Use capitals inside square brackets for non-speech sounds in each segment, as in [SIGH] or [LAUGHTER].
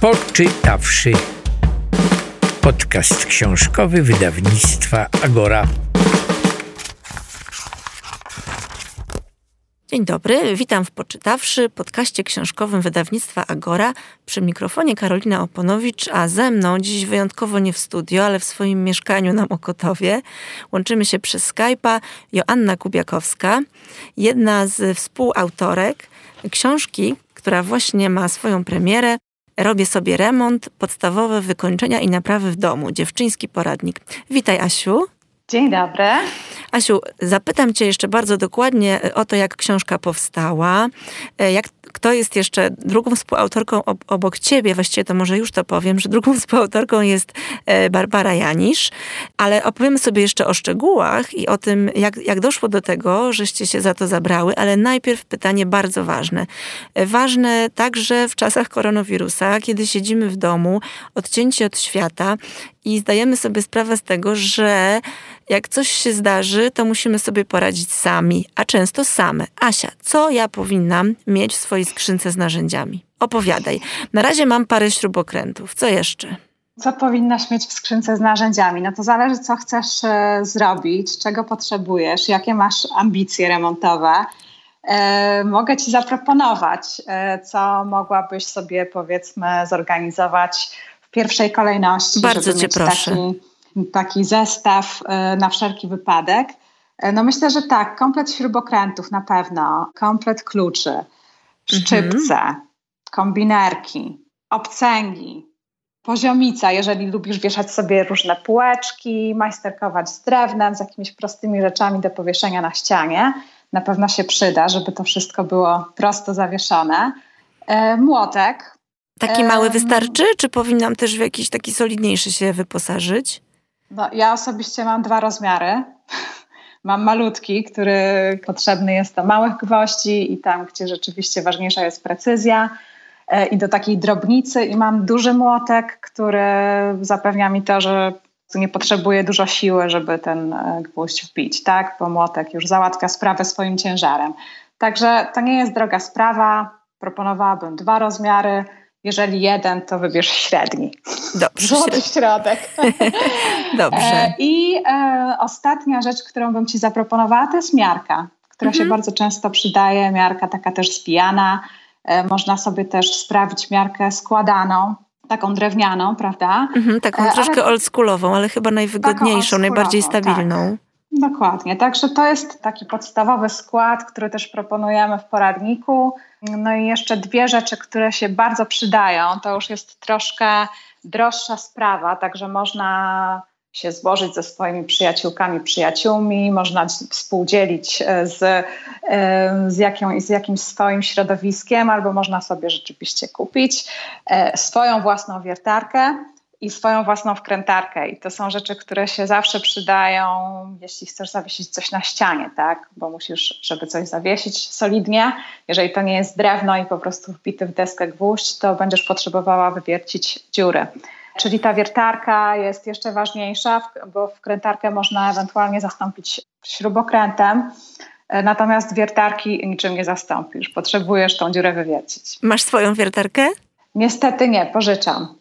Poczytawszy. Podcast książkowy wydawnictwa Agora. Dzień dobry, witam w Poczytawszy, podcaście książkowym wydawnictwa Agora. Przy mikrofonie Karolina Oponowicz, a ze mną dziś wyjątkowo nie w studio, ale w swoim mieszkaniu na Mokotowie. Łączymy się przez Skype'a Joanna Kubiakowska, jedna z współautorek książki, która właśnie ma swoją premierę. Robię sobie remont, podstawowe wykończenia i naprawy w domu. Dziewczyński poradnik. Witaj Asiu. Dzień dobry. Asiu, zapytam Cię jeszcze bardzo dokładnie o to, jak książka powstała, e, jak, kto jest jeszcze drugą współautorką obok Ciebie, właściwie to może już to powiem, że drugą [LAUGHS] współautorką jest e, Barbara Janisz, ale opowiemy sobie jeszcze o szczegółach i o tym, jak, jak doszło do tego, żeście się za to zabrały, ale najpierw pytanie bardzo ważne. E, ważne także w czasach koronawirusa, kiedy siedzimy w domu, odcięci od świata i zdajemy sobie sprawę z tego, że jak coś się zdarzy, to musimy sobie poradzić sami, a często same. Asia, co ja powinnam mieć w swojej skrzynce z narzędziami? Opowiadaj. Na razie mam parę śrubokrętów. Co jeszcze? Co powinnaś mieć w skrzynce z narzędziami? No to zależy, co chcesz e, zrobić, czego potrzebujesz, jakie masz ambicje remontowe. E, mogę Ci zaproponować, e, co mogłabyś sobie, powiedzmy, zorganizować w pierwszej kolejności. Bardzo Cię proszę. Taki, taki zestaw e, na wszelki wypadek. E, no myślę, że tak, komplet śrubokrętów na pewno, komplet kluczy, szczypce, mhm. kombinerki, obcęgi, poziomica, jeżeli lubisz wieszać sobie różne półeczki, majsterkować z drewnem, z jakimiś prostymi rzeczami do powieszenia na ścianie, na pewno się przyda, żeby to wszystko było prosto zawieszone. E, młotek. Taki mały wystarczy, czy powinnam też w jakiś taki solidniejszy się wyposażyć? No, ja osobiście mam dwa rozmiary. [LAUGHS] Mam malutki, który potrzebny jest do małych gwoździ i tam, gdzie rzeczywiście ważniejsza jest precyzja e, i do takiej drobnicy i mam duży młotek, który zapewnia mi to, że nie potrzebuję dużo siły, żeby ten e, gwóźdź wbić, tak? Bo młotek już załatwia sprawę swoim ciężarem. Także to nie jest droga sprawa. Proponowałabym dwa rozmiary. Jeżeli jeden, to wybierz średni. Dobrze. Złoty środek. [LAUGHS] Dobrze. E, I e, ostatnia rzecz, którą bym Ci zaproponowała, to jest miarka, która mhm. się bardzo często przydaje. Miarka taka też zbijana. E, można sobie też sprawić miarkę składaną, taką drewnianą, prawda? Mhm, taką e, troszkę oldschoolową, ale chyba najwygodniejszą, najbardziej stabilną. Tak. Dokładnie, także to jest taki podstawowy skład, który też proponujemy w poradniku. No i jeszcze dwie rzeczy, które się bardzo przydają. To już jest troszkę droższa sprawa, także można się złożyć ze swoimi przyjaciółkami, przyjaciółmi, można współdzielić e, z, e, z, jaką, z jakimś swoim środowiskiem, albo można sobie rzeczywiście kupić e, swoją własną wiertarkę i swoją własną wkrętarkę. I to są rzeczy, które się zawsze przydają, jeśli chcesz zawiesić coś na ścianie, tak? Bo musisz, żeby coś zawiesić solidnie. Jeżeli to nie jest drewno i po prostu wbity w deskę gwóźdź, to będziesz potrzebowała wywiercić dziury. Czyli ta wiertarka jest jeszcze ważniejsza, bo wkrętarkę można ewentualnie zastąpić śrubokrętem. Natomiast wiertarki niczym nie zastąpisz. Potrzebujesz tą dziurę wywiercić. Masz swoją wiertarkę? Niestety nie, pożyczam.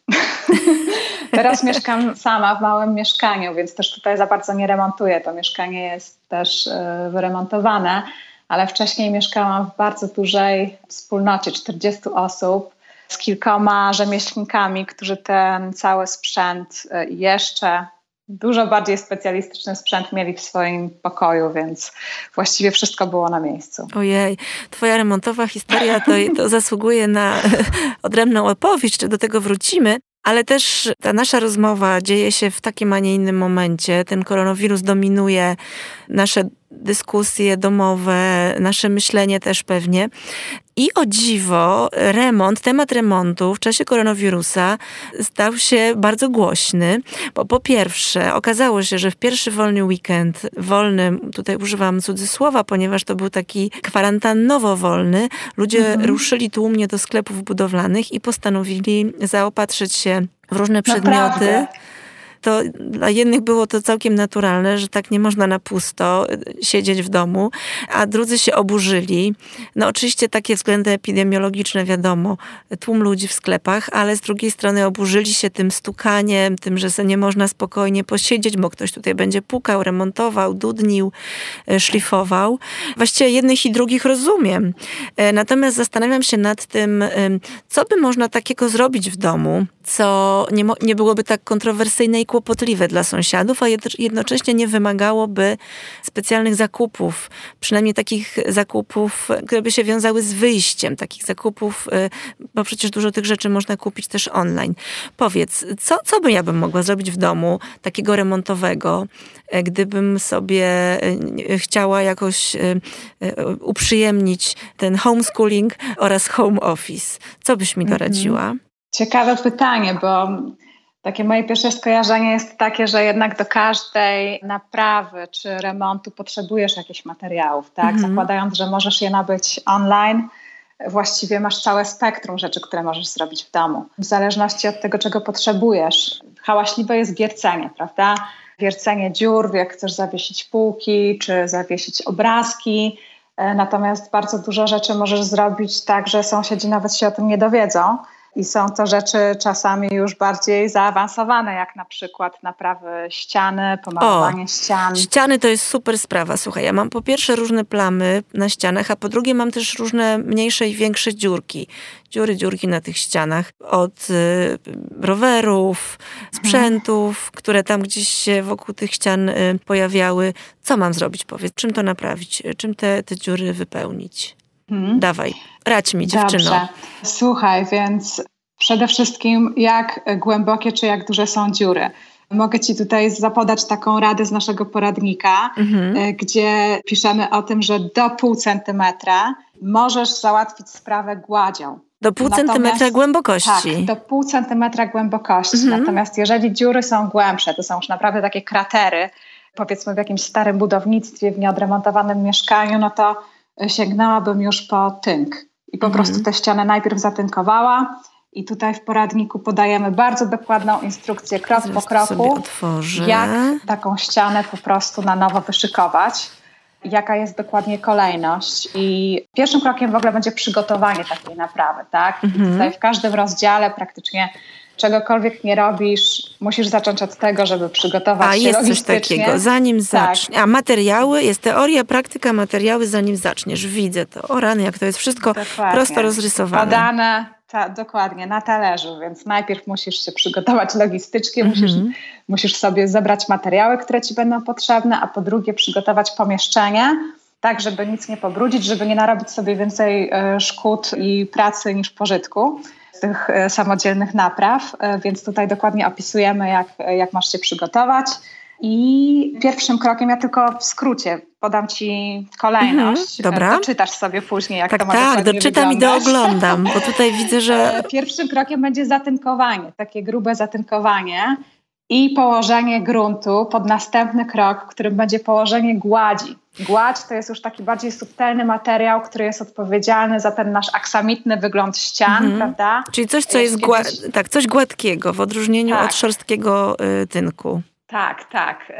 Teraz mieszkam sama w małym mieszkaniu, więc też tutaj za bardzo nie remontuję. To mieszkanie jest też e, wyremontowane, ale wcześniej mieszkałam w bardzo dużej wspólnocie 40 osób z kilkoma rzemieślnikami, którzy ten cały sprzęt e, jeszcze dużo bardziej specjalistyczny sprzęt mieli w swoim pokoju, więc właściwie wszystko było na miejscu. Ojej, twoja remontowa historia to, to zasługuje na [LAUGHS] odrębną opowieść, czy do tego wrócimy. Ale też ta nasza rozmowa dzieje się w takim, a nie innym momencie. Ten koronawirus dominuje nasze dyskusje domowe, nasze myślenie też pewnie. I o dziwo, remont, temat remontu w czasie koronawirusa stał się bardzo głośny, bo po pierwsze okazało się, że w pierwszy wolny weekend, wolny, tutaj używam cudzysłowa, ponieważ to był taki kwarantannowo wolny, ludzie mhm. ruszyli tłumnie do sklepów budowlanych i postanowili zaopatrzyć się w różne przedmioty. Naprawdę to dla jednych było to całkiem naturalne, że tak nie można na pusto y, siedzieć w domu, a drudzy się oburzyli. No oczywiście takie względy epidemiologiczne, wiadomo, tłum ludzi w sklepach, ale z drugiej strony oburzyli się tym stukaniem, tym, że sobie nie można spokojnie posiedzieć, bo ktoś tutaj będzie pukał, remontował, dudnił, y, szlifował. Właściwie jednych i drugich rozumiem. E, natomiast zastanawiam się nad tym, co by można takiego zrobić w domu, co nie, nie byłoby tak kontrowersyjne i kłopotliwe dla sąsiadów, a jednocześnie nie wymagałoby specjalnych zakupów, przynajmniej takich zakupów, które by się wiązały z wyjściem, takich zakupów, y, bo przecież dużo tych rzeczy można kupić też online. Powiedz, co, co by ja bym mogła zrobić w domu takiego remontowego, e, gdybym sobie e, chciała jakoś e, uprzyjemnić ten homeschooling oraz home office? Co byś mi mhm. doradziła? Ciekawe pytanie, bo takie moje pierwsze skojarzenie jest takie, że jednak do każdej naprawy czy remontu potrzebujesz jakichś materiałów, tak? Mhm. Zakładając, że możesz je nabyć online, właściwie masz całe spektrum rzeczy, które możesz zrobić w domu. W zależności od tego, czego potrzebujesz. Hałaśliwe jest wiercenie, prawda? Wiercenie dziur, jak chcesz zawiesić półki, czy zawiesić obrazki. E, natomiast bardzo dużo rzeczy możesz zrobić tak, że sąsiedzi nawet się o tym nie dowiedzą. I są to rzeczy czasami już bardziej zaawansowane, jak na przykład naprawy ściany, pomalowanie o, ścian. Ściany to jest super sprawa. Słuchaj, ja mam po pierwsze różne plamy na ścianach, a po drugie mam też różne mniejsze i większe dziurki. Dziury, dziurki na tych ścianach. Od y, rowerów, sprzętów, hmm. które tam gdzieś się wokół tych ścian y, pojawiały. Co mam zrobić, powiedz? Czym to naprawić? Czym te, te dziury wypełnić? Hmm. Dawaj, radź mi dziewczyno. Dobrze. Słuchaj, więc przede wszystkim jak głębokie czy jak duże są dziury. Mogę Ci tutaj zapodać taką radę z naszego poradnika, mhm. E, gdzie piszemy o tym, że do pół centymetra możesz załatwić sprawę gładzią. Do pół Natomiast, centymetra głębokości. Tak, do pół centymetra głębokości. Mhm. Natomiast jeżeli dziury są głębsze, to są już naprawdę takie kratery, powiedzmy w jakimś starym budownictwie, w nieodremontowanym mieszkaniu, no to sięgnęłabym już po tynk. I po mhm. prostu tę ścianę najpierw zatynkowała. I tutaj w poradniku podajemy bardzo dokładną instrukcję, krok po kroku, jak taką ścianę po prostu na nowo wyszykować, jaka jest dokładnie kolejność. I pierwszym krokiem w ogóle będzie przygotowanie takiej naprawy, tak? Mhm. I tutaj w każdym rozdziale praktycznie czegokolwiek nie robisz, musisz zacząć od tego, żeby przygotować A, się jest coś takiego, zanim zaczniesz. Tak. A materiały, jest teoria, praktyka, materiały, zanim zaczniesz. Widzę to. O rany, jak to jest wszystko dokładnie. prosto rozrysowane. Podane, ta, dokładnie, na talerzu, więc najpierw musisz się przygotować logistycznie, mhm. musisz, musisz sobie zebrać materiały, które ci będą potrzebne, a po drugie przygotować pomieszczenie, tak, żeby nic nie pobrudzić, żeby nie narobić sobie więcej e, szkód i pracy niż pożytku tych e, samodzielnych napraw, e, więc tutaj dokładnie opisujemy, jak, jak masz się przygotować. I pierwszym krokiem, ja tylko w skrócie podam Ci kolejność. Mhm, dobra. Doczytasz sobie później, jak tak, to ma Tak, doczytam i dooglądam, bo tutaj widzę, że... [LAUGHS] Pierwszym krokiem będzie zatynkowanie, takie grube zatynkowanie i położenie gruntu pod następny krok, którym będzie położenie gładzi. Gładź to jest już taki bardziej subtelny materiał, który jest odpowiedzialny za ten nasz aksamitny wygląd ścian, mhm. prawda? Czyli coś, co jest, jest kiedyś... tak, coś gładkiego w odróżnieniu tak. od szorstkiego y, tynku. Tak, tak.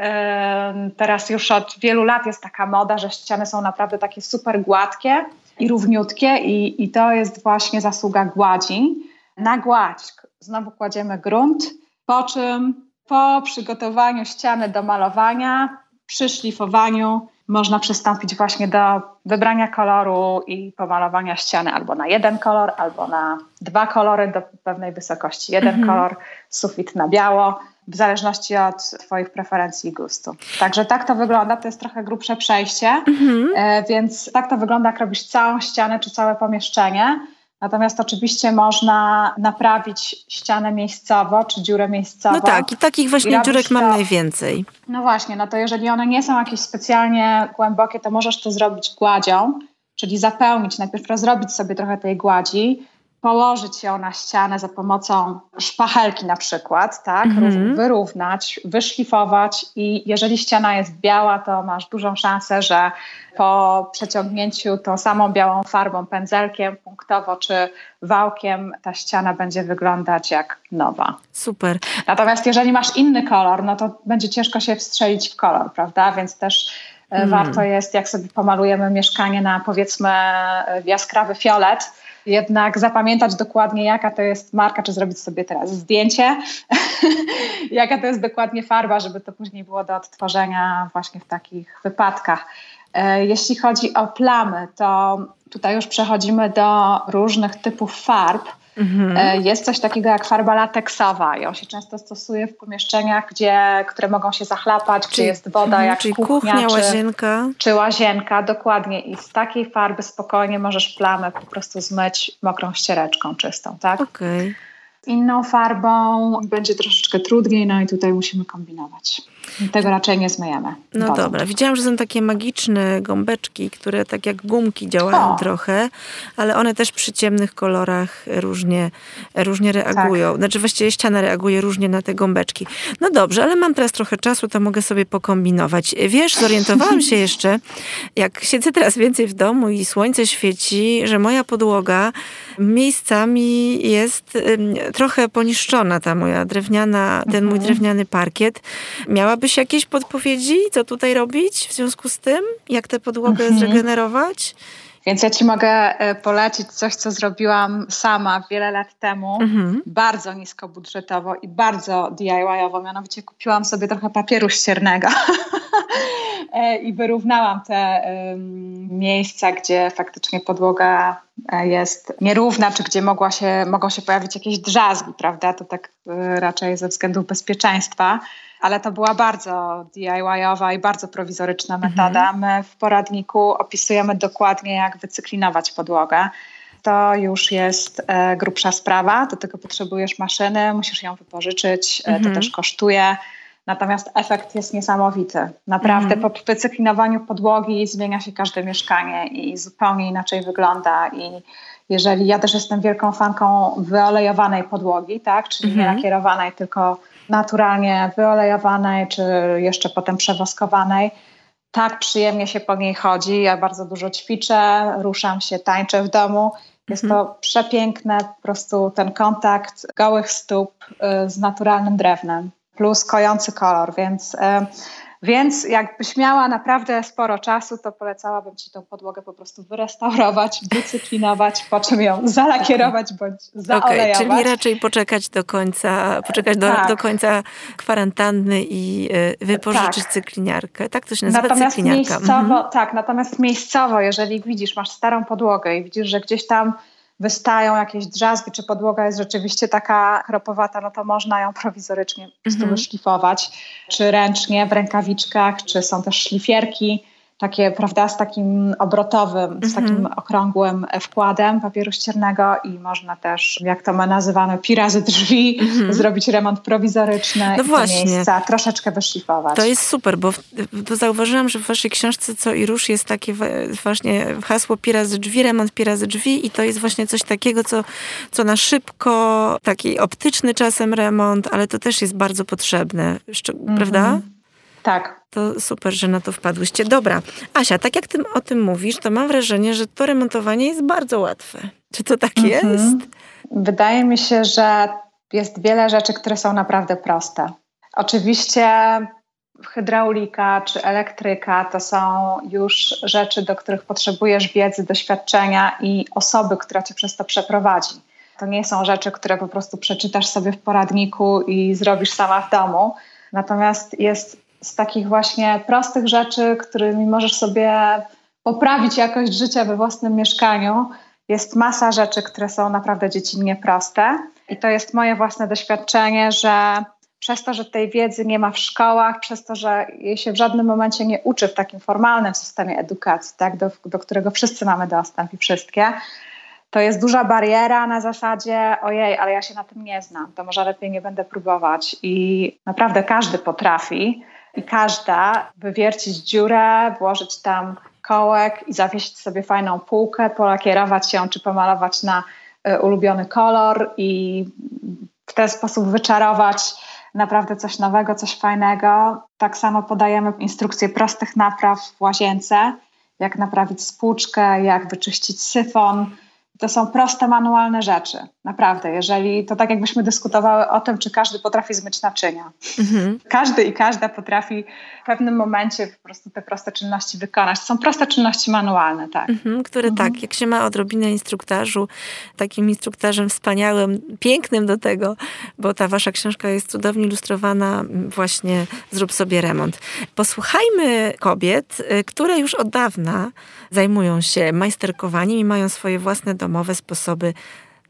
Teraz już od wielu lat jest taka moda, że ściany są naprawdę takie super gładkie i równiutkie i, i to jest właśnie zasługa gładzi. Na gładź znowu kładziemy grunt, po czym po przygotowaniu ściany do malowania, przy szlifowaniu można przystąpić właśnie do wybrania koloru i pomalowania ściany albo na jeden kolor, albo na dwa kolory do pewnej wysokości. Jeden mhm. kolor, sufit na biało, w zależności od Twoich preferencji i gustu. Także tak to wygląda, to jest trochę grubsze przejście, mhm. E, więc tak to wygląda, jak robisz całą ścianę czy całe pomieszczenie. Natomiast oczywiście można naprawić ścianę miejscowo, czy dziurę miejscowo. No tak, i takich właśnie i dziurek mam najwięcej. No właśnie, no to jeżeli one nie są jakieś specjalnie głębokie, to możesz to zrobić gładzią, czyli zapełnić, najpierw rozrobić sobie trochę tej gładzi, położyć ją na ścianę za pomocą szpachelki na przykład, tak, mhm. wyrównać, wyszlifować i jeżeli ściana jest biała, to masz dużą szansę, że po przeciągnięciu tą samą białą farbą, pędzelkiem, punktowo czy wałkiem ta ściana będzie wyglądać jak nowa. Super. Natomiast jeżeli masz inny kolor, no to będzie ciężko się wstrzelić w kolor, prawda, więc też e, Hmm. Warto jest, jak sobie pomalujemy mieszkanie na powiedzmy e, jaskrawy fiolet, jednak zapamiętać dokładnie, jaka to jest marka, czy zrobić sobie teraz zdjęcie, [LAUGHS] jaka to jest dokładnie farba, żeby to później było do odtworzenia właśnie w takich wypadkach. E, jeśli chodzi o plamy, to tutaj już przechodzimy do różnych typów farb. Mhm. E, jest coś takiego jak farba lateksowa. Ją się często stosuje w pomieszczeniach, gdzie, które mogą się zachlapać, czyli, gdzie jest woda mhm, jak czyli kuchnia, kuchnia czy, łazienka. Czy łazienka, dokładnie. I z takiej farby spokojnie możesz plamę po prostu zmyć mokrą ściereczką czystą, tak? Okej. Okay. Inną farbą będzie troszeczkę trudniej, no i tutaj musimy kombinować. Tego raczej nie zmyjemy. No wodą. dobra, widziałam, że są takie magiczne gąbeczki, które tak jak gumki działają o. trochę, ale one też przy ciemnych kolorach różnie, różnie reagują. Tak. Znaczy właściwie ściana reaguje różnie na te gąbeczki. No dobrze, ale mam teraz trochę czasu, to mogę sobie pokombinować. Wiesz, zorientowałam się jeszcze, jak siedzę teraz więcej w domu i słońce świeci, że moja podłoga miejscami jest trochę poniszczona, ta moja drewniana, ten mój mhm. drewniany parkiet. Miałaby Miałabyś jakieś podpowiedzi, co tutaj robić w związku z tym? Jak tę podłogę mhm. zregenerować? Więc ja Ci mogę e, polecić coś, co zrobiłam sama wiele lat temu, mhm. bardzo niskobudżetowo i bardzo DIY-owo. Mianowicie kupiłam sobie trochę papieru ściernego [LAUGHS] e, i wyrównałam te um, miejsca, gdzie faktycznie podłoga jest nierówna, czy gdzie mogła się, mogą się pojawić jakieś drzazgi, prawda? To tak raczej ze względów bezpieczeństwa ale to była bardzo DIY-owa i bardzo prowizoryczna mhm. metoda. My w poradniku opisujemy dokładnie, jak wycyklinować podłogę. To już jest e, grubsza sprawa, do tego potrzebujesz maszyny, musisz ją wypożyczyć, e, mhm. to też kosztuje. Natomiast efekt jest niesamowity. Naprawdę mhm. po wycyklinowaniu podłogi zmienia się każde mieszkanie i zupełnie inaczej wygląda. I jeżeli ja też jestem wielką fanką wyolejowanej podłogi, tak, czyli mhm. nie lakierowanej, tylko naturalnie wyolejowanej, czy jeszcze potem przewoskowanej. Tak przyjemnie się po niej chodzi. Ja bardzo dużo ćwiczę, ruszam się, tańczę w domu. Jest mhm. to przepiękne, po prostu ten kontakt gołych stóp y, z naturalnym drewnem, plus kojący kolor, więc y, więc jakbyś miała naprawdę sporo czasu, to polecałabym Ci tą podłogę po prostu wyrestaurować, [LAUGHS] wycyklinować, po czym ją zalakierować bądź zaolejować. Okay, czyli raczej poczekać do końca, poczekać do, tak. do końca kwarantanny i y, wypożyczyć tak. cykliniarkę. Tak to się nazywa, natomiast cykliniarka. Miejscowo, mhm. Tak, natomiast miejscowo, jeżeli widzisz, masz starą podłogę i widzisz, że gdzieś tam wystają jakieś drzazgi, czy podłoga jest rzeczywiście taka chropowata, no to można ją prowizorycznie mm wyszlifować, czy ręcznie w rękawiczkach, czy są też szlifierki takie, prawda, z takim obrotowym, z takim mhm. okrągłym wkładem papieru ściernego i można też, jak to my nazywamy, pirazy drzwi, mm -hmm. zrobić remont prowizoryczny no i właśnie. miejsca troszeczkę wyszlifować. To jest super, bo to zauważyłam, że w waszej książce Co i Róż jest takie właśnie hasło pirazy drzwi, remont pirazy drzwi i to jest właśnie coś takiego, co, co na szybko, taki optyczny czasem remont, ale to też jest bardzo potrzebne, mm -hmm. Tak. To super, że na to wpadłyście. Dobra, Asia, tak jak ty o tym mówisz, to mam wrażenie, że to remontowanie jest bardzo łatwe. Czy to tak mhm. jest? Wydaje mi się, że jest wiele rzeczy, które są naprawdę proste. Oczywiście hydraulika czy elektryka to są już rzeczy, do których potrzebujesz wiedzy, doświadczenia i osoby, która cię przez to przeprowadzi. To nie są rzeczy, które po prostu przeczytasz sobie w poradniku i zrobisz sama w domu. Natomiast jest z takich właśnie prostych rzeczy, którymi możesz sobie poprawić jakość życia we własnym mieszkaniu. Jest masa rzeczy, które są naprawdę dziecinnie proste. I to jest moje własne doświadczenie, że przez to, że tej wiedzy nie ma w szkołach, przez to, że jej się w żadnym momencie nie uczy w takim formalnym systemie edukacji, tak, do, do którego wszyscy mamy dostęp i wszystkie, to jest duża bariera na zasadzie ojej, ale ja się na tym nie znam, to może lepiej nie będę próbować. I naprawdę każdy potrafi i każda wywiercić dziurę, włożyć tam kołek i zawiesić sobie fajną półkę, polakierować ją czy pomalować na ulubiony kolor i w ten sposób wyczarować naprawdę coś nowego, coś fajnego. Tak samo podajemy instrukcje prostych napraw w łazience, jak naprawić spłuczkę, jak wyczyścić syfon, to są proste, manualne rzeczy. Naprawdę. Jeżeli to tak jakbyśmy dyskutowały o tym, czy każdy potrafi zmyć naczynia. Mhm. Każdy i każda potrafi w pewnym momencie po prostu te proste czynności wykonać. To są proste czynności manualne, tak. Mhm, które mhm. tak, jak się ma odrobinę instruktażu, takim instruktarzem wspaniałym, pięknym do tego, bo ta wasza książka jest cudownie ilustrowana właśnie Zrób sobie remont. Posłuchajmy kobiet, y, które już od dawna zajmują się majsterkowaniem i mają swoje własne domowe sposoby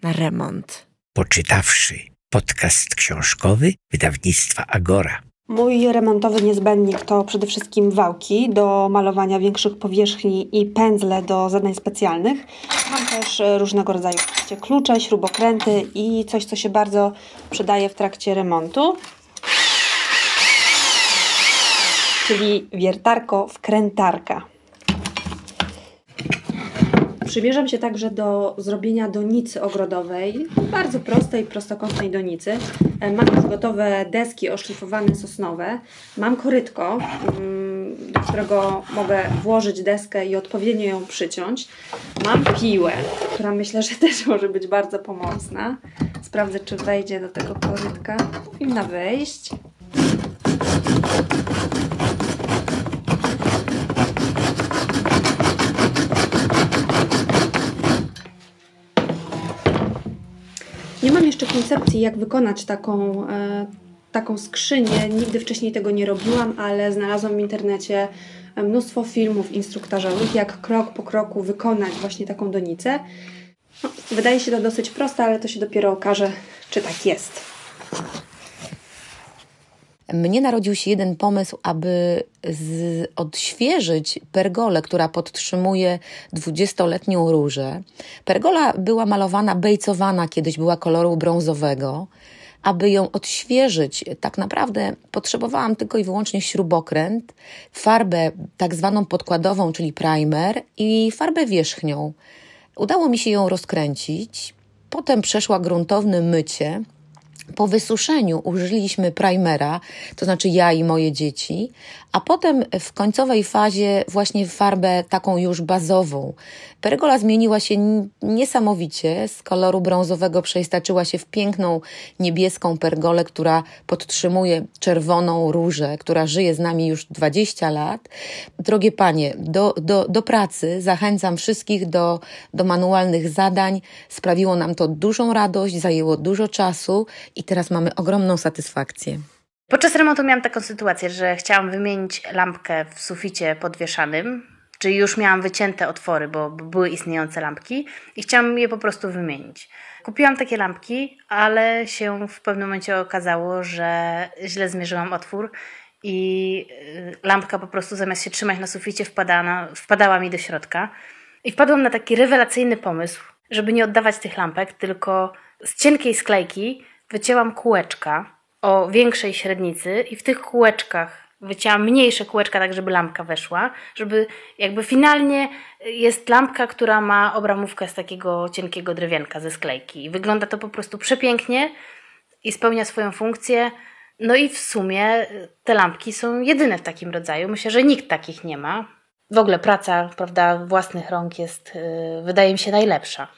na remont. Poczytawszy podcast książkowy wydawnictwa Agora. Mój remontowy niezbędnik to przede wszystkim wałki do malowania większych powierzchni i pędzle do zadań specjalnych. Mam też różnego rodzaju klucze, śrubokręty i coś, co się bardzo przydaje w trakcie remontu. Czyli wiertarko wkrętarka. Przymierzam się także do zrobienia donicy ogrodowej, bardzo prostej, prostokątnej donicy. E, mam już gotowe deski oszlifowane sosnowe. Mam korytko, mm, do którego mogę włożyć deskę i odpowiednio ją przyciąć. Mam piłę, która myślę, że [LAUGHS] też może być bardzo pomocna. Sprawdzę, czy wejdzie do tego korytka. Powinna wejść. Mam jeszcze koncepcji, jak wykonać taką, e, taką skrzynię. Nigdy wcześniej tego nie robiłam, ale znalazłam w internecie e, mnóstwo filmów instruktażowych, jak krok po kroku wykonać właśnie taką donicę. No, wydaje się to dosyć proste, ale to się dopiero okaże, czy tak jest mnie narodził się jeden pomysł, aby z, odświeżyć pergolę, która podtrzymuje dwudziestoletnią różę. Pergola była malowana, bejcowana kiedyś, była koloru brązowego. Aby ją odświeżyć, tak naprawdę potrzebowałam tylko i wyłącznie śrubokręt, farbę tak zwaną podkładową, czyli primer i farbę wierzchnią. Udało mi się ją rozkręcić. Potem przeszła gruntowne mycie, po wysuszeniu użyliśmy primera, to znaczy ja i moje dzieci, a potem w końcowej fazie właśnie farbę taką już bazową. Pergola zmieniła się niesamowicie, z koloru brązowego przeistaczyła się w piękną niebieską pergolę, która podtrzymuje czerwoną różę, która żyje z nami już 20 lat. Drogie panie, do, do, do pracy zachęcam wszystkich do, do manualnych zadań. Sprawiło nam to dużą radość, zajęło dużo czasu i teraz mamy ogromną satysfakcję. Podczas remontu miałam taką sytuację, że chciałam wymienić lampkę w suficie podwieszanym, czyli już miałam wycięte otwory, bo były istniejące lampki i chciałam je po prostu wymienić. Kupiłam takie lampki, ale się w pewnym momencie okazało, że źle zmierzyłam otwór i y, lampka po prostu zamiast się trzymać na suficie wpadała, wpadała mi do środka. I wpadłam na taki rewelacyjny pomysł, żeby nie oddawać tych lampek, tylko z cienkiej sklejki wycięłam kółeczka o większej średnicy i w tych kółeczkach wycięłam mniejsze kółeczka, tak żeby lampka weszła, żeby jakby finalnie jest lampka, która ma obramówkę z takiego cienkiego drewienka ze sklejki. Wygląda to po prostu przepięknie i spełnia swoją funkcję. No i w sumie te lampki są jedyne w takim rodzaju. Myślę, że nikt takich nie ma. W ogóle praca, prawda, własnych rąk jest, yy, wydaje mi się, najlepsza,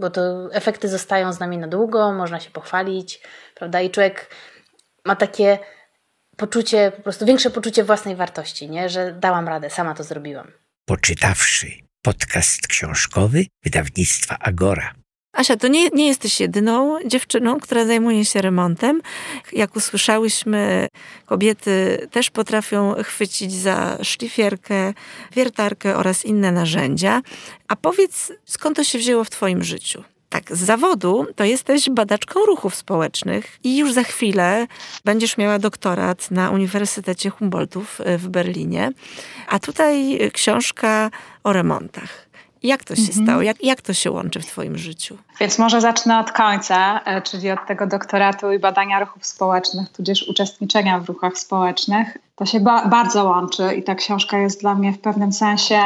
bo to efekty zostają z nami na długo, można się pochwalić, prawda, i człowiek ma takie poczucie, po prostu większe poczucie własnej wartości, nie? że dałam radę, sama to zrobiłam. Poczytawszy podcast książkowy wydawnictwa Agora. Asia, to nie, nie jesteś jedyną dziewczyną, która zajmuje się remontem. Jak usłyszałyśmy, kobiety też potrafią chwycić za szlifierkę, wiertarkę oraz inne narzędzia. A powiedz, skąd to się wzięło w Twoim życiu? Tak, z zawodu to jesteś badaczką ruchów społecznych i już za chwilę będziesz miała doktorat na Uniwersytecie Humboldtów w Berlinie. A tutaj książka o remontach. Jak to się mhm. stało? Jak, jak to się łączy w Twoim życiu? Więc może zacznę od końca, e, czyli od tego doktoratu i badania ruchów społecznych, tudzież uczestniczenia w ruchach społecznych. To się ba bardzo łączy i ta książka jest dla mnie w pewnym sensie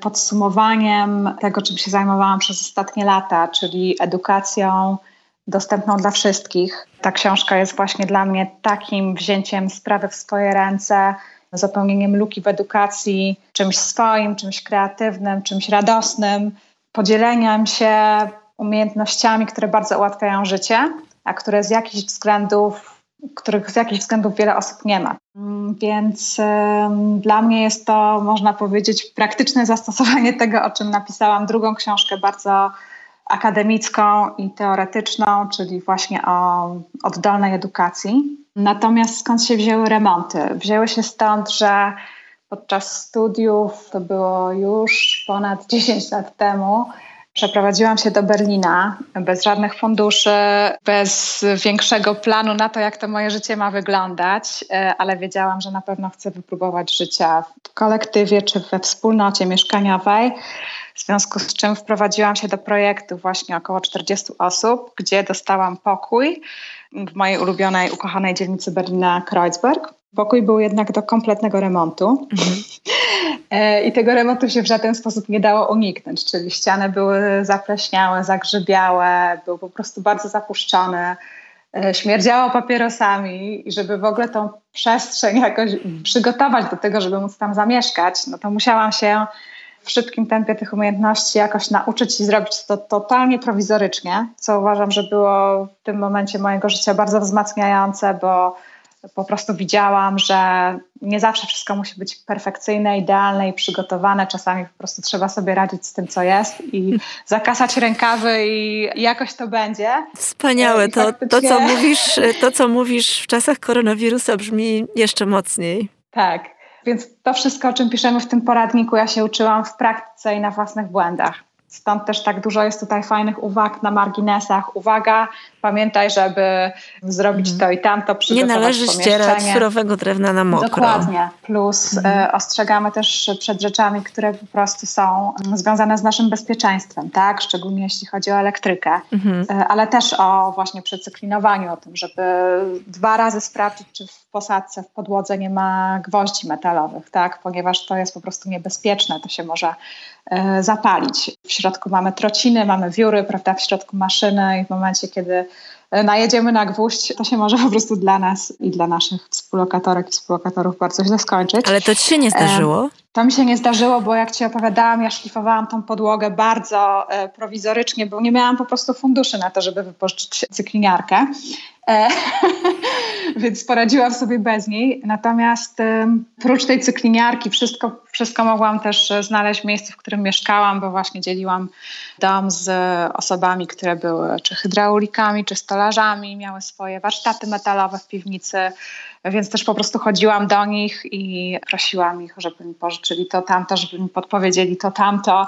podsumowaniem tego, czym się zajmowałam przez ostatnie lata, czyli edukacją dostępną dla wszystkich. Ta książka jest właśnie dla mnie takim wzięciem sprawy w swoje ręce, zapełnieniem luki w edukacji, czymś swoim, czymś kreatywnym, czymś radosnym, podzieleniem się umiejętnościami, które bardzo ułatwiają życie, a które z jakichś względów, których z jakichś względów wiele osób nie ma. Mm, więc y, dla mnie jest to, można powiedzieć, praktyczne zastosowanie tego, o czym napisałam drugą książkę, bardzo akademicką i teoretyczną, czyli właśnie o oddolnej edukacji. Natomiast skąd się wzięły remonty? Wzięły się stąd, że podczas studiów, to było już ponad [LAUGHS] 10 lat temu, Przeprowadziłam się do Berlina bez żadnych funduszy, bez większego planu na to, jak to moje życie ma wyglądać, e, ale wiedziałam, że na pewno chcę wypróbować życia w kolektywie czy we wspólnocie mieszkaniowej. W związku z czym wprowadziłam się do projektu właśnie około 40 osób, gdzie dostałam pokój w mojej ulubionej, ukochanej dzielnicy Berlina Kreuzberg. Pokój był jednak do kompletnego remontu. Mhm. [LAUGHS] E, I tego remontu się w żaden sposób nie dało uniknąć, czyli ściany były zapleśniałe, zagrzybiałe, był po prostu bardzo zapuszczony, e, śmierdziało papierosami i żeby w ogóle tą przestrzeń jakoś przygotować do tego, żeby móc tam zamieszkać, no to musiałam się w szybkim tempie tych umiejętności jakoś nauczyć i zrobić to totalnie prowizorycznie, co uważam, że było w tym momencie mojego życia bardzo wzmacniające, bo po prostu widziałam, że nie zawsze wszystko musi być perfekcyjne, idealne i przygotowane. Czasami po prostu trzeba sobie radzić z tym, co jest i [LAUGHS] zakasać rękawy i jakoś to będzie. Wspaniałe. To, faktycznie... to, co mówisz, to, co mówisz w czasach koronawirusa brzmi jeszcze mocniej. Tak. Więc to wszystko, o czym piszemy w tym poradniku, ja się uczyłam w praktyce i na własnych błędach. Stąd też tak dużo jest tutaj fajnych uwag na marginesach. Uwaga, pamiętaj, żeby zrobić mhm. to i tamto, przygotować Nie należy ścierać surowego drewna na mokro. Dokładnie. Plus mhm. e, ostrzegamy też przed rzeczami, które po prostu są związane z naszym bezpieczeństwem, tak? Szczególnie jeśli chodzi o elektrykę, mhm. e, ale też o właśnie przecyklinowaniu, o tym, żeby dwa razy sprawdzić, czy w posadce, w podłodze nie ma gwoździ metalowych, tak? Ponieważ to jest po prostu niebezpieczne, to się może e, zapalić. W środku mamy trociny, mamy wióry, prawda, w środku maszyny i w momencie, kiedy najedziemy na gwóźdź, to się może po prostu dla nas i dla naszych współlokatorek i współlokatorów bardzo źle skończyć. Ale to ci się nie zdarzyło? To mi się nie zdarzyło, bo jak Ci opowiadałam, ja szlifowałam tą podłogę bardzo e, prowizorycznie, bo nie miałam po prostu funduszy na to, żeby wypożyczyć cykliniarkę. [LAUGHS] E, więc poradziłam sobie bez niej. Natomiast e, prócz tej cykliniarki wszystko, wszystko mogłam też znaleźć w miejscu, w którym mieszkałam, bo właśnie dzieliłam dom z osobami, które były czy hydraulikami, czy stolarzami, miały swoje warsztaty metalowe w piwnicy, więc też po prostu chodziłam do nich i prosiłam ich, żeby mi pożyczyli to tamto, żeby mi podpowiedzieli to tamto.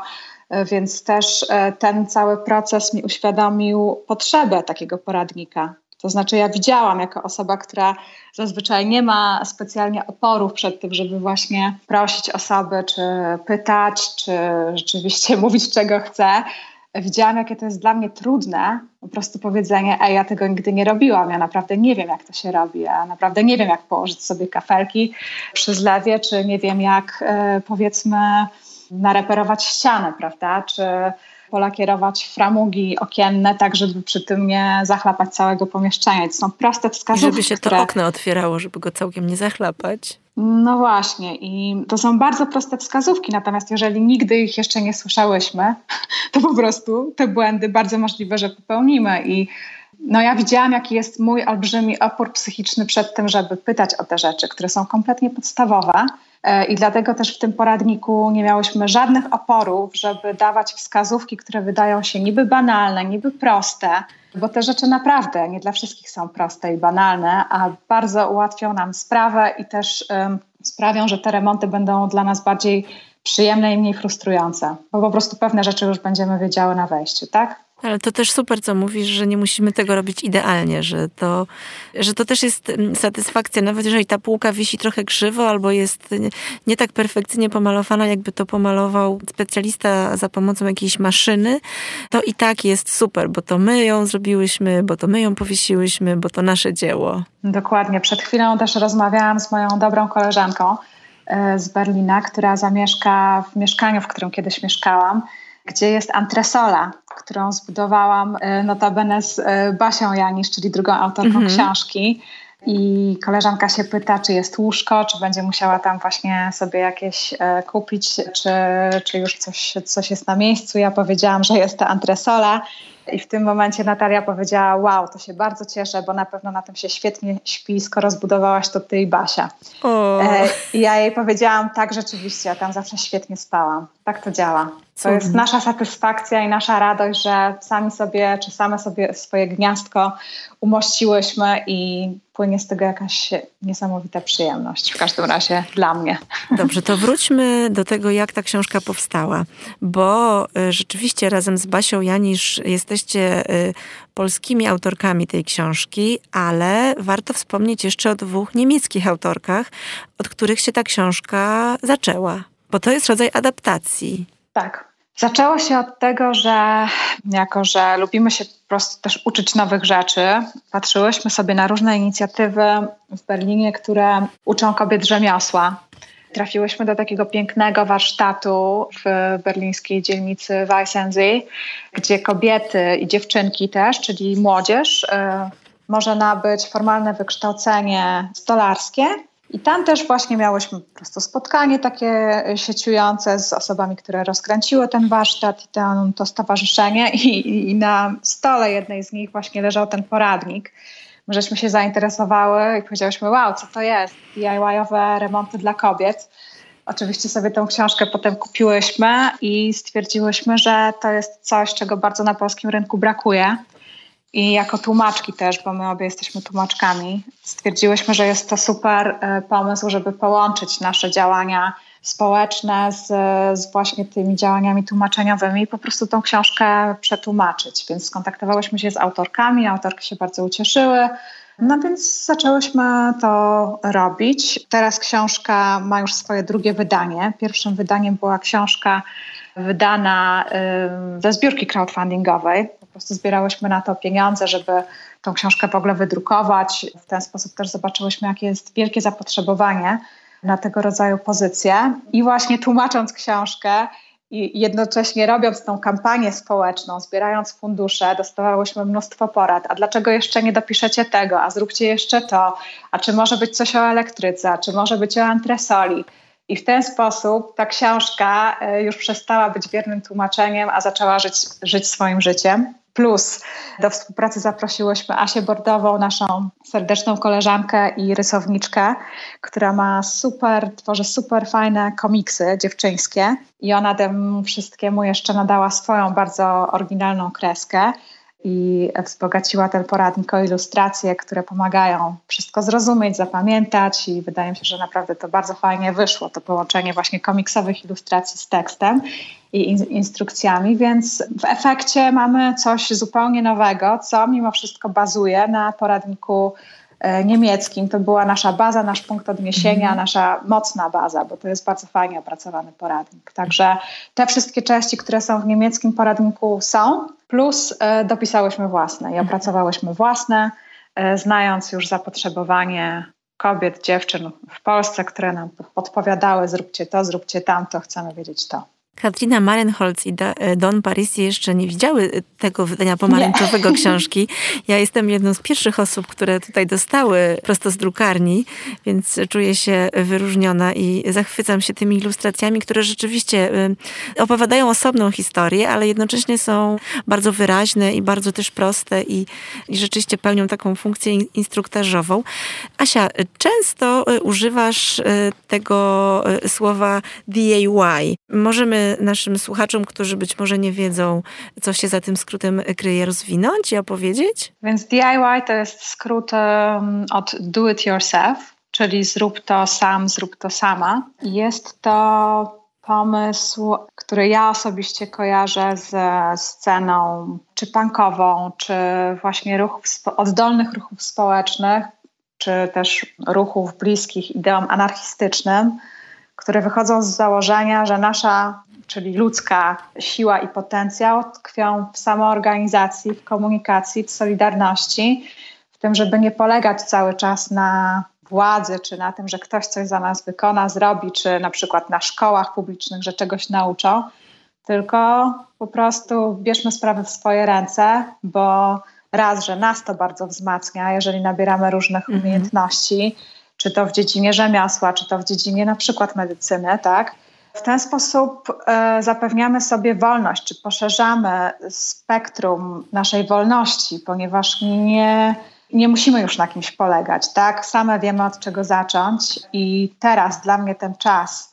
Więc też e, ten cały proces mi uświadomił potrzebę takiego poradnika. To znaczy, ja widziałam jako osoba, która zazwyczaj nie ma specjalnie oporów przed tym, żeby właśnie prosić osoby, czy pytać, czy rzeczywiście [LAUGHS] mówić, czego chce, widziałam, jakie to jest dla mnie trudne, po prostu powiedzenie, ej, ja tego nigdy nie robiłam, ja naprawdę nie wiem, jak to się robi, ja naprawdę nie wiem, jak położyć sobie kafelki przy zlewie, czy nie wiem, jak e, powiedzmy nareperować ścianę, prawda, czy polakierować framugi okienne, tak żeby przy tym nie zachlapać całego pomieszczenia. To są proste wskazówki. I żeby się to okno otwierało, żeby go całkiem nie zachlapać. No właśnie, i to są bardzo proste wskazówki, natomiast jeżeli nigdy ich jeszcze nie słyszałyśmy, [LAUGHS] to po prostu te błędy bardzo możliwe, że popełnimy. I no ja widziałam, jaki jest mój olbrzymi opór psychiczny przed tym, żeby pytać o te rzeczy, które są kompletnie podstawowe. E, I dlatego też w tym poradniku nie miałyśmy żadnych oporów, żeby dawać wskazówki, które wydają się niby banalne, niby proste, bo te rzeczy naprawdę nie dla wszystkich są proste i banalne, a bardzo ułatwią nam sprawę i też um, sprawią, że te remonty będą dla nas bardziej przyjemne i mniej frustrujące, bo po prostu pewne rzeczy już będziemy wiedziały na wejściu, tak? Ale to też super, co mówisz, że nie musimy tego robić idealnie, że to, że to też jest mm, satysfakcja, nawet jeżeli ta półka wisi trochę krzywo albo jest nie tak perfekcyjnie pomalowana, jakby to pomalował specjalista za pomocą jakiejś maszyny, to i tak jest super, bo to my ją zrobiłyśmy, bo to my ją powiesiłyśmy, bo to nasze dzieło. Dokładnie. Przed chwilą też rozmawiałam z moją dobrą koleżanką, e, z Berlina, która zamieszka w mieszkaniu, w którym kiedyś mieszkałam, gdzie jest antresola, którą zbudowałam e, notabene z e, Basią Janisz, czyli drugą autorką mm -hmm. książki. I koleżanka się pyta, czy jest łóżko, czy będzie musiała tam właśnie sobie jakieś e, kupić, czy, czy już coś, coś jest na miejscu. Ja powiedziałam, że jest to antresola. I w tym momencie Natalia powiedziała: Wow, to się bardzo cieszę, bo na pewno na tym się świetnie śpi, skoro zbudowałaś to ty i Basia. E, I ja jej powiedziałam: Tak, rzeczywiście, ja tam zawsze świetnie spałam. Tak to działa. To jest nasza satysfakcja i nasza radość, że sami sobie, czy same sobie swoje gniazdko umościłyśmy i płynie z tego jakaś niesamowita przyjemność, w każdym razie dla mnie. Dobrze, to wróćmy do tego, jak ta książka powstała, bo y, rzeczywiście razem z Basią Janisz jesteście y, polskimi autorkami tej książki, ale warto wspomnieć jeszcze o dwóch niemieckich autorkach, od których się ta książka zaczęła, bo to jest rodzaj adaptacji. Tak, Zaczęło się od tego, że jako, że lubimy się po prostu też uczyć nowych rzeczy, patrzyłyśmy sobie na różne inicjatywy w Berlinie, które uczą kobiet rzemiosła. Trafiłyśmy do takiego pięknego warsztatu w berlińskiej dzielnicy Weissensee, gdzie kobiety i dziewczynki też, czyli młodzież, y, może nabyć formalne wykształcenie stolarskie i tam też właśnie miałyśmy po prostu spotkanie takie sieciujące z osobami, które rozkręciły ten warsztat i ten, to stowarzyszenie i, i na stole jednej z nich właśnie leżał ten poradnik. My żeśmy się zainteresowały i powiedziałyśmy, wow, co to jest? DIY-owe remonty dla kobiet. Oczywiście sobie tą książkę potem kupiłyśmy i stwierdziłyśmy, że to jest coś, czego bardzo na polskim rynku brakuje i jako tłumaczki też, bo my obie jesteśmy tłumaczkami, stwierdziłyśmy, że jest to super e, pomysł, żeby połączyć nasze działania społeczne z, z właśnie tymi działaniami tłumaczeniowymi i po prostu tą książkę przetłumaczyć. Więc skontaktowałyśmy się z autorkami, autorki się bardzo ucieszyły. No więc zaczęłyśmy to robić. Teraz książka ma już swoje drugie wydanie. Pierwszym wydaniem była książka wydana ze zbiórki crowdfundingowej prostu zbierałyśmy na to pieniądze, żeby tą książkę w ogóle wydrukować. W ten sposób też zobaczyłyśmy, jakie jest wielkie zapotrzebowanie na tego rodzaju pozycje. I właśnie tłumacząc książkę, i jednocześnie robiąc tą kampanię społeczną, zbierając fundusze, dostawałyśmy mnóstwo porad. A dlaczego jeszcze nie dopiszecie tego? A zróbcie jeszcze to? A czy może być coś o elektryce? A czy może być o antresoli? I w ten sposób ta książka e, już przestała być wiernym tłumaczeniem, a zaczęła żyć, żyć swoim życiem. Plus. Do współpracy zaprosiłyśmy Asię Bordową, naszą serdeczną koleżankę i rysowniczkę, która ma super, tworzy super fajne komiksy dziewczyńskie. I ona temu wszystkiemu jeszcze nadała swoją bardzo oryginalną kreskę i wzbogaciła ten poradnik o ilustracje, które pomagają wszystko zrozumieć, zapamiętać i wydaje mi się, że naprawdę to bardzo fajnie wyszło, to połączenie właśnie komiksowych ilustracji z tekstem i in instrukcjami, więc w efekcie mamy coś zupełnie nowego, co mimo wszystko bazuje na poradniku e, niemieckim. To była nasza baza, nasz punkt odniesienia, mm. nasza mocna baza, bo to jest bardzo fajnie opracowany poradnik. Także te wszystkie części, które są w niemieckim poradniku są, plus e, dopisałyśmy własne i mhm. opracowałyśmy własne, e, znając już zapotrzebowanie kobiet, dziewczyn w Polsce, które nam podpowiadały, zróbcie to, zróbcie tamto, chcemy wiedzieć to. Katrina Marenholz i e, Don Parisi jeszcze nie widziały e, tego wydania pomarańczowego nie. [LAUGHS] książki. Ja jestem jedną z pierwszych osób, które tutaj dostały prosto z drukarni, więc czuję się wyróżniona i zachwycam się tymi ilustracjami, które rzeczywiście e, opowiadają osobną historię, ale jednocześnie są bardzo wyraźne i bardzo też proste i, i rzeczywiście pełnią taką funkcję instruktażową. Asia, często używasz tego słowa DIY. Możemy naszym słuchaczom, którzy być może nie wiedzą, co się za tym skrótem kryje, rozwinąć i opowiedzieć? Więc DIY to jest skrót um, od do it yourself, czyli zrób to sam, zrób to sama. Jest to pomysł, który ja osobiście kojarzę ze sceną czy punkową, czy właśnie ruchów, oddolnych ruchów społecznych, czy też ruchów bliskich ideom anarchistycznym, które wychodzą z założenia, że nasza czyli ludzka siła i potencjał tkwią w samoorganizacji, w komunikacji, w solidarności, w tym, żeby nie polegać cały czas na władzy, czy na tym, że ktoś coś za nas wykona, zrobi, czy na przykład na szkołach publicznych, że czegoś nauczą, tylko po prostu bierzmy sprawy w swoje ręce, bo raz, że nas to bardzo wzmacnia, jeżeli nabieramy różnych mhm. umiejętności, czy to w dziedzinie rzemiosła, czy to w dziedzinie na przykład medycyny, tak? W ten sposób e, zapewniamy sobie wolność, czy poszerzamy spektrum naszej wolności, ponieważ nie, nie musimy już na kimś polegać, tak? Same wiemy od czego zacząć i teraz dla mnie ten czas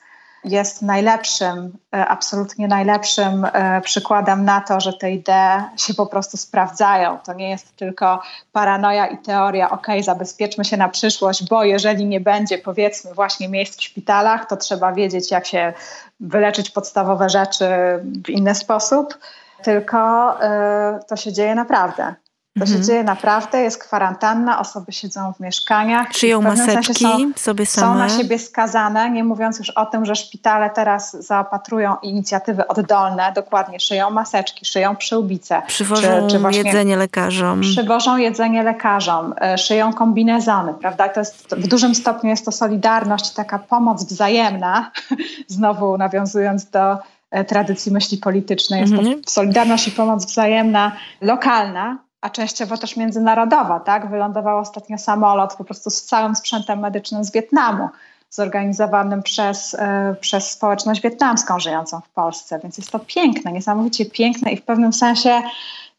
jest najlepszym, e, absolutnie najlepszym e, przykładem na to, że te idee się po prostu sprawdzają. To nie jest tylko paranoja i teoria, ok, zabezpieczmy się na przyszłość, bo jeżeli nie będzie powiedzmy właśnie miejsc w szpitalach, to trzeba wiedzieć, jak się wyleczyć podstawowe rzeczy w inny sposób, tylko y, to się dzieje naprawdę. To mhm. się dzieje naprawdę, jest kwarantanna, osoby siedzą w mieszkaniach. Szyją maseczki są, sobie same. Są na siebie skazane, nie mówiąc już o tym, że szpitale teraz zaopatrują inicjatywy oddolne, dokładnie szyją maseczki, szyją przyłbice. Przywożą czy, czy jedzenie lekarzom. Przywożą jedzenie lekarzom, e, szyją kombinezony, prawda? To jest, w dużym stopniu jest to solidarność, taka pomoc wzajemna, [LAUGHS] znowu nawiązując do e, tradycji myśli politycznej, jest to mhm. solidarność i pomoc wzajemna, lokalna, a częściowo też międzynarodowa, tak? Wylądował ostatnio samolot po prostu z całym sprzętem medycznym z Wietnamu, zorganizowanym przez, e, przez społeczność wietnamską żyjącą w Polsce. Więc jest to piękne, niesamowicie piękne i w pewnym sensie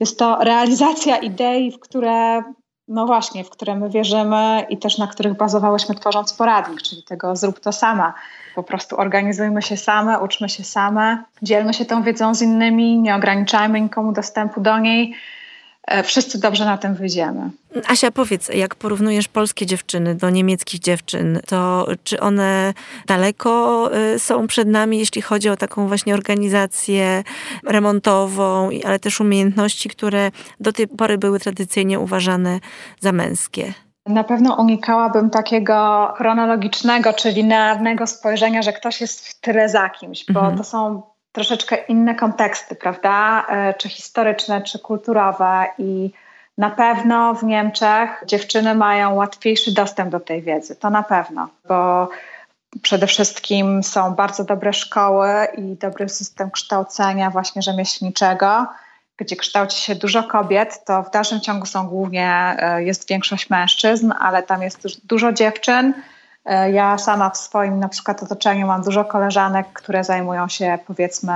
jest to realizacja idei, w które, no właśnie, w które my wierzymy i też na których bazowałyśmy tworząc poradnik, czyli tego zrób to sama. Po prostu organizujmy się same, uczmy się same, dzielmy się tą wiedzą z innymi, nie ograniczajmy nikomu dostępu do niej wszyscy dobrze na tym wyjdziemy. Asia, powiedz, jak porównujesz polskie dziewczyny do niemieckich dziewczyn, to czy one daleko e, są przed nami, jeśli chodzi o taką właśnie organizację remontową, ale też umiejętności, które do tej pory były tradycyjnie uważane za męskie? Na pewno unikałabym takiego chronologicznego czy linearnego spojrzenia, że ktoś jest w tyle za kimś, bo mhm. to są troszeczkę inne konteksty, prawda? E, czy historyczne, czy kulturowe i na pewno w Niemczech dziewczyny mają łatwiejszy dostęp do tej wiedzy. To na pewno, bo przede wszystkim są bardzo dobre szkoły i dobry system kształcenia właśnie rzemieślniczego, gdzie kształci się dużo kobiet, to w dalszym ciągu są głównie, e, jest większość mężczyzn, ale tam jest dużo dziewczyn, ja sama w swoim na przykład otoczeniu mam dużo koleżanek, które zajmują się powiedzmy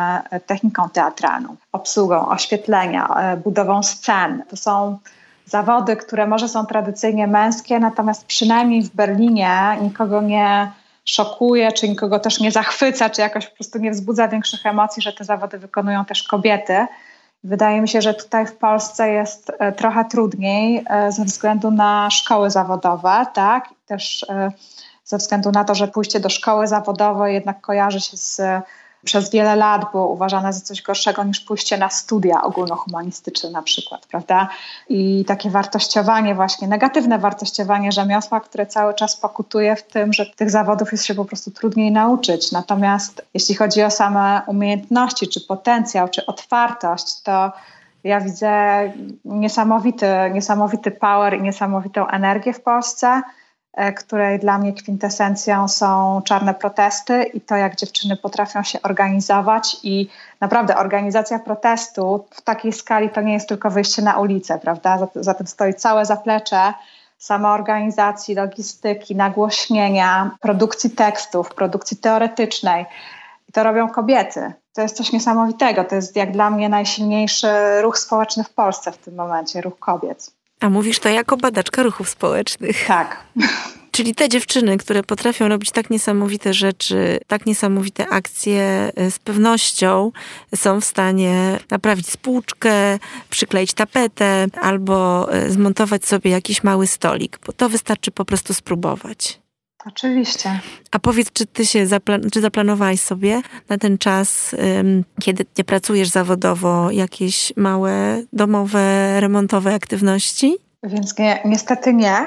techniką teatralną, obsługą, oświetlenia, e, budową scen. To są zawody, które może są tradycyjnie męskie, natomiast przynajmniej w Berlinie nikogo nie szokuje, czy nikogo też nie zachwyca, czy jakoś po prostu nie wzbudza większych emocji, że te zawody wykonują też kobiety. Wydaje mi się, że tutaj w Polsce jest e, trochę trudniej ze względu na szkoły zawodowe, tak? Też ze względu na to, że pójście do szkoły zawodowej jednak kojarzy się z, przez wiele lat było uważane za coś gorszego niż pójście na studia ogólnohumanistyczne na przykład, prawda? I takie wartościowanie właśnie, negatywne wartościowanie rzemiosła, które cały czas pokutuje w tym, że tych zawodów jest się po prostu trudniej nauczyć. Natomiast jeśli chodzi o same umiejętności, czy potencjał, czy otwartość, to ja widzę niesamowity, niesamowity power i niesamowitą energię w Polsce której dla mnie kwintesencją są czarne protesty i to, jak dziewczyny potrafią się organizować. I naprawdę organizacja protestu w takiej skali to nie jest tylko wyjście na ulicę, prawda? Za, za tym stoi całe zaplecze samoorganizacji, logistyki, nagłośnienia, produkcji tekstów, produkcji teoretycznej. I to robią kobiety. To jest coś niesamowitego. To jest jak dla mnie najsilniejszy ruch społeczny w Polsce w tym momencie, ruch kobiet. A mówisz to jako badaczka ruchów społecznych. Tak. Czyli te dziewczyny, które potrafią robić tak niesamowite rzeczy, tak niesamowite akcje, e, z pewnością są w stanie naprawić spłuczkę, przykleić tapetę albo e, zmontować sobie jakiś mały stolik, bo to wystarczy po prostu spróbować. Oczywiście. A powiedz, czy ty się zaplan- czy zaplanowałaś sobie na ten czas, kiedy nie pracujesz zawodowo, jakieś małe domowe, remontowe aktywności? Więc nie, niestety nie.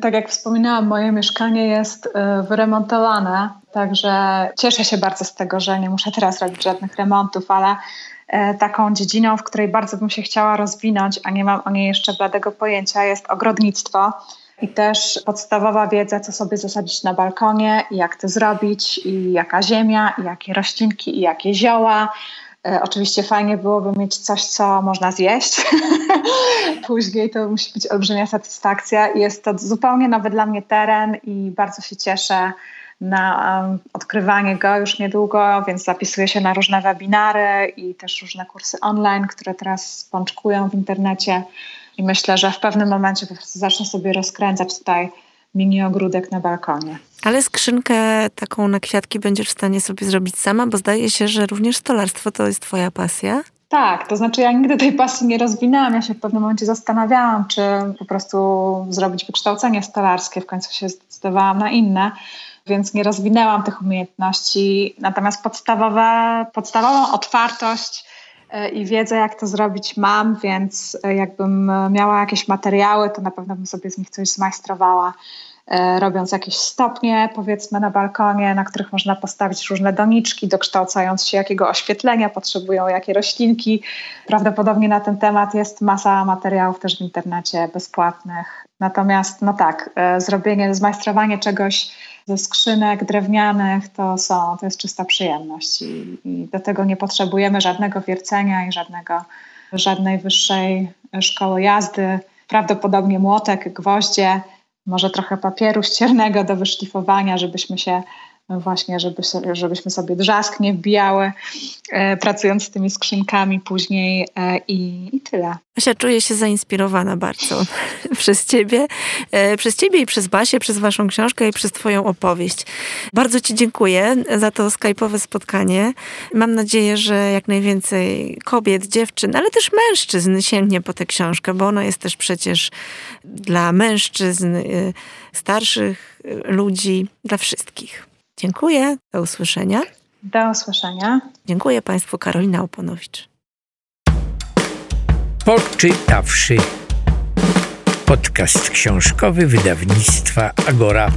Tak jak wspominałam, moje mieszkanie jest y, wyremontowane, także cieszę się bardzo z tego, że nie muszę teraz robić żadnych remontów, ale y, taką dziedziną, w której bardzo bym się chciała rozwinąć, a nie mam o niej jeszcze bladego pojęcia, jest ogrodnictwo i też podstawowa wiedza, co sobie zasadzić na balkonie, i jak to zrobić, i jaka ziemia, i jakie roślinki, i jakie zioła. E, oczywiście fajnie byłoby mieć coś, co można zjeść. [LAUGHS] Później to musi być olbrzymia satysfakcja. Jest to zupełnie nowy dla mnie teren i bardzo się cieszę na odkrywanie go już niedługo, więc zapisuję się na różne webinary i też różne kursy online, które teraz pączkują w internecie. I myślę, że w pewnym momencie po prostu zacznę sobie rozkręcać tutaj mini ogródek na balkonie. Ale skrzynkę taką na kwiatki będziesz w stanie sobie zrobić sama, bo zdaje się, że również stolarstwo to jest twoja pasja. Tak, to znaczy ja nigdy tej pasji nie rozwinęłam. Ja się w pewnym momencie zastanawiałam, czy po prostu zrobić wykształcenie stolarskie. W końcu się zdecydowałam na inne, więc nie rozwinęłam tych umiejętności. Natomiast podstawowe, podstawową otwartość i wiedzę, jak to zrobić mam, więc e, jakbym miała jakieś materiały, to na pewno bym sobie z nich coś zmajstrowała. E, robiąc jakieś stopnie, powiedzmy na balkonie, na których można postawić różne doniczki, dokształcając się, jakiego oświetlenia potrzebują, jakie roślinki. Prawdopodobnie na ten temat jest masa materiałów też w internecie bezpłatnych. Natomiast, no tak, e, zrobienie, zmajstrowanie czegoś ze skrzynek drewnianych to są, to jest czysta przyjemność i, i do tego nie potrzebujemy żadnego wiercenia i żadnego, żadnej wyższej szkoły jazdy. Prawdopodobnie młotek, gwoździe, może trochę papieru ściernego do wyszlifowania, żebyśmy się właśnie, żeby, żebyśmy sobie drzask nie wbijały, e, pracując z tymi skrzynkami później e, i, i tyle. Asia, czuję się zainspirowana bardzo [LAUGHS] przez ciebie, e, przez ciebie i przez Basię, przez waszą książkę i przez twoją opowieść. Bardzo ci dziękuję za to skype'owe spotkanie. Mam nadzieję, że jak najwięcej kobiet, dziewczyn, ale też mężczyzn sięgnie po tę książkę, bo ona jest też przecież dla mężczyzn, starszych ludzi, dla wszystkich. Dziękuję. Do usłyszenia. Do usłyszenia. Dziękuję Państwu. Karolina Oponowicz. Poczytawszy. Podcast książkowy wydawnictwa Agora.